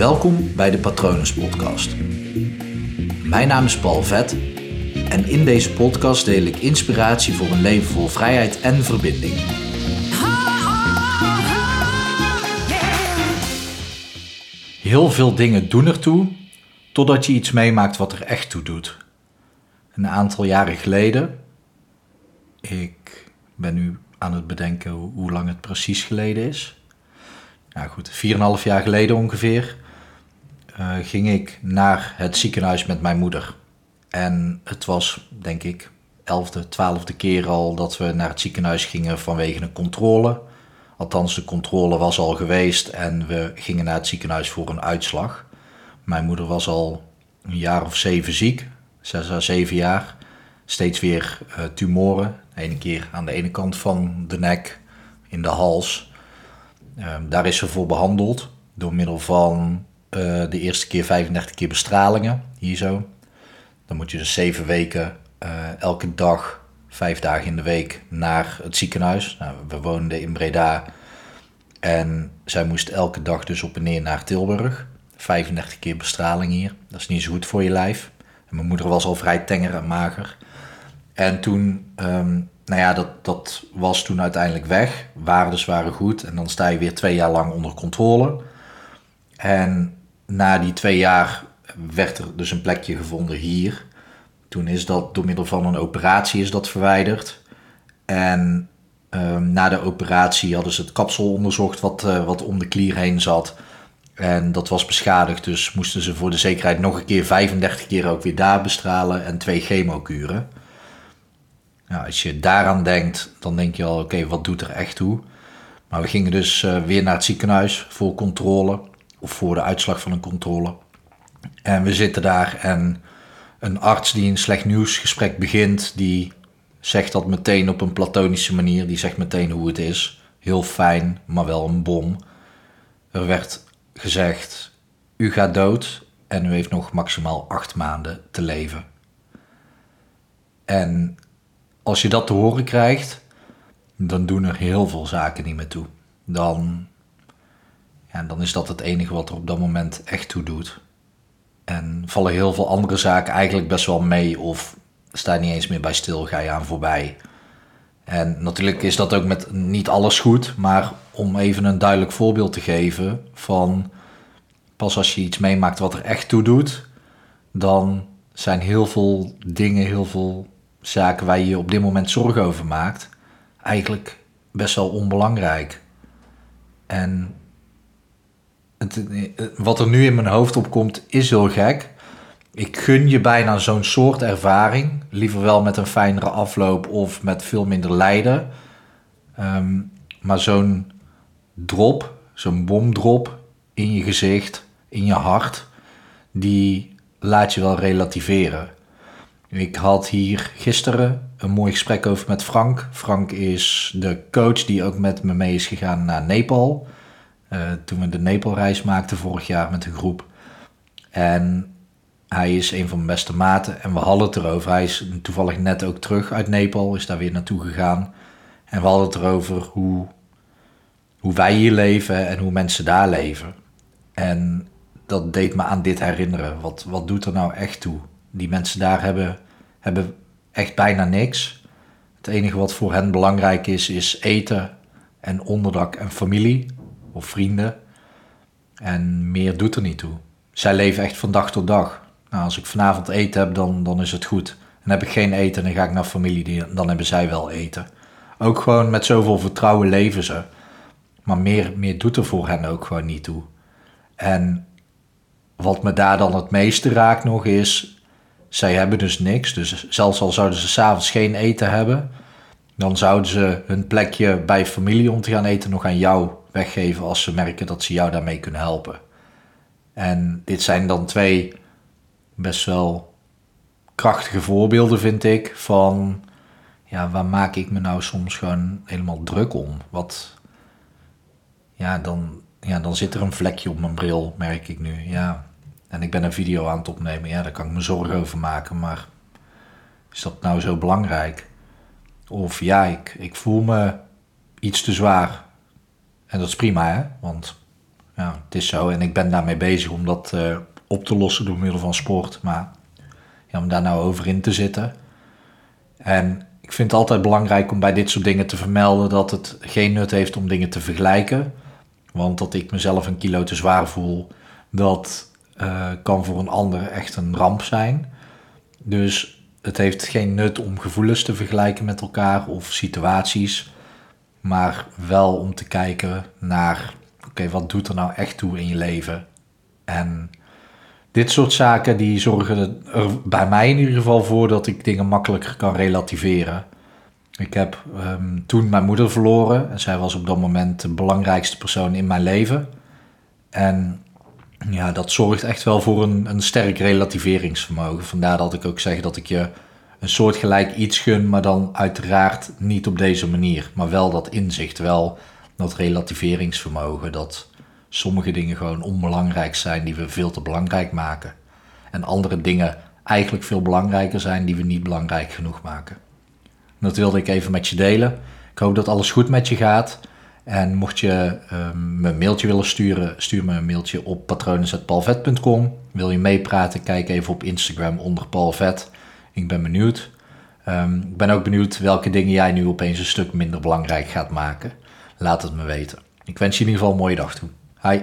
Welkom bij de Patronus Podcast. Mijn naam is Paul Vet en in deze podcast deel ik inspiratie voor een leven vol vrijheid en verbinding. Heel veel dingen doen ertoe totdat je iets meemaakt wat er echt toe doet. Een aantal jaren geleden, ik ben nu aan het bedenken hoe lang het precies geleden is. Nou goed, 4,5 jaar geleden ongeveer uh, ging ik naar het ziekenhuis met mijn moeder. En het was, denk ik, elfde, twaalfde keer al dat we naar het ziekenhuis gingen vanwege een controle. Althans, de controle was al geweest en we gingen naar het ziekenhuis voor een uitslag. Mijn moeder was al een jaar of zeven ziek, zes à zeven jaar. Steeds weer uh, tumoren. Eén keer aan de ene kant van de nek, in de hals. Uh, daar is ze voor behandeld door middel van uh, de eerste keer 35 keer bestralingen, hier zo. Dan moet je dus zeven weken, uh, elke dag, vijf dagen in de week naar het ziekenhuis. Nou, we woonden in Breda en zij moest elke dag dus op en neer naar Tilburg. 35 keer bestraling hier. Dat is niet zo goed voor je lijf. Mijn moeder was al vrij tenger en mager. En toen, um, nou ja, dat, dat was toen uiteindelijk weg. Waardes waren goed. En dan sta je weer twee jaar lang onder controle. En na die twee jaar werd er dus een plekje gevonden hier. Toen is dat door middel van een operatie is dat verwijderd. En um, na de operatie hadden ze het kapsel onderzocht wat, uh, wat om de klier heen zat. En dat was beschadigd, dus moesten ze voor de zekerheid nog een keer 35 keer ook weer daar bestralen en twee chemokuren. Nou, als je daaraan denkt, dan denk je al, oké, wat doet er echt toe? Maar we gingen dus uh, weer naar het ziekenhuis voor controle of voor de uitslag van een controle. En we zitten daar en een arts die een slecht nieuwsgesprek begint, die zegt dat meteen op een platonische manier. Die zegt meteen hoe het is. Heel fijn, maar wel een bom. Er werd gezegd: U gaat dood en u heeft nog maximaal acht maanden te leven. En als je dat te horen krijgt, dan doen er heel veel zaken niet meer toe. Dan ja, dan is dat het enige wat er op dat moment echt toe doet. En vallen heel veel andere zaken eigenlijk best wel mee of sta je niet eens meer bij stil, ga je aan voorbij. En natuurlijk is dat ook met niet alles goed, maar om even een duidelijk voorbeeld te geven van pas als je iets meemaakt wat er echt toe doet, dan zijn heel veel dingen, heel veel zaken waar je je op dit moment zorgen over maakt, eigenlijk best wel onbelangrijk. En het, wat er nu in mijn hoofd opkomt is heel gek. Ik gun je bijna zo'n soort ervaring. Liever wel met een fijnere afloop of met veel minder lijden. Um, maar zo'n drop, zo'n bomdrop in je gezicht, in je hart, die laat je wel relativeren. Ik had hier gisteren een mooi gesprek over met Frank. Frank is de coach die ook met me mee is gegaan naar Nepal. Uh, toen we de Nepalreis maakten vorig jaar met een groep. En hij is een van mijn beste maten en we hadden het erover. Hij is toevallig net ook terug uit Nepal, is daar weer naartoe gegaan. En we hadden het erover hoe, hoe wij hier leven en hoe mensen daar leven. En dat deed me aan dit herinneren. Wat, wat doet er nou echt toe? Die mensen daar hebben, hebben echt bijna niks. Het enige wat voor hen belangrijk is, is eten en onderdak en familie of vrienden. En meer doet er niet toe. Zij leven echt van dag tot dag. Nou, als ik vanavond eten heb, dan, dan is het goed. En heb ik geen eten, dan ga ik naar familie, dan hebben zij wel eten. Ook gewoon met zoveel vertrouwen leven ze. Maar meer, meer doet er voor hen ook gewoon niet toe. En wat me daar dan het meeste raakt nog is, zij hebben dus niks. Dus zelfs al zouden ze s'avonds geen eten hebben, dan zouden ze hun plekje bij familie om te gaan eten nog aan jou weggeven als ze merken dat ze jou daarmee kunnen helpen. En dit zijn dan twee best wel krachtige voorbeelden, vind ik, van ja, waar maak ik me nou soms gewoon helemaal druk om? Wat, ja, dan, ja, dan zit er een vlekje op mijn bril, merk ik nu. Ja, en ik ben een video aan het opnemen. Ja, daar kan ik me zorgen over maken, maar is dat nou zo belangrijk? Of ja, ik, ik voel me iets te zwaar. En dat is prima, hè? Want ja, het is zo. En ik ben daarmee bezig om dat eh, op te lossen door middel van sport. Maar ja, om daar nou over in te zitten. En ik vind het altijd belangrijk om bij dit soort dingen te vermelden dat het geen nut heeft om dingen te vergelijken. Want dat ik mezelf een kilo te zwaar voel, dat uh, kan voor een ander echt een ramp zijn. Dus het heeft geen nut om gevoelens te vergelijken met elkaar of situaties. Maar wel om te kijken naar, oké, wat doet er nou echt toe in je leven? En dit soort zaken die zorgen er bij mij in ieder geval voor dat ik dingen makkelijker kan relativeren. Ik heb ehm, toen mijn moeder verloren en zij was op dat moment de belangrijkste persoon in mijn leven. En ja, dat zorgt echt wel voor een, een sterk relativeringsvermogen. Vandaar dat ik ook zeg dat ik je een soort gelijk iets gun, maar dan uiteraard niet op deze manier. Maar wel dat inzicht, wel dat relativeringsvermogen, dat sommige dingen gewoon onbelangrijk zijn die we veel te belangrijk maken. En andere dingen eigenlijk veel belangrijker zijn die we niet belangrijk genoeg maken. Dat wilde ik even met je delen. Ik hoop dat alles goed met je gaat. En mocht je um, me een mailtje willen sturen, stuur me een mailtje op patronen.palvet.com. Wil je meepraten, kijk even op Instagram onder Palvet. Ik ben benieuwd. Um, ik ben ook benieuwd welke dingen jij nu opeens een stuk minder belangrijk gaat maken. Laat het me weten. Ik wens je in ieder geval een mooie dag toe. Hi.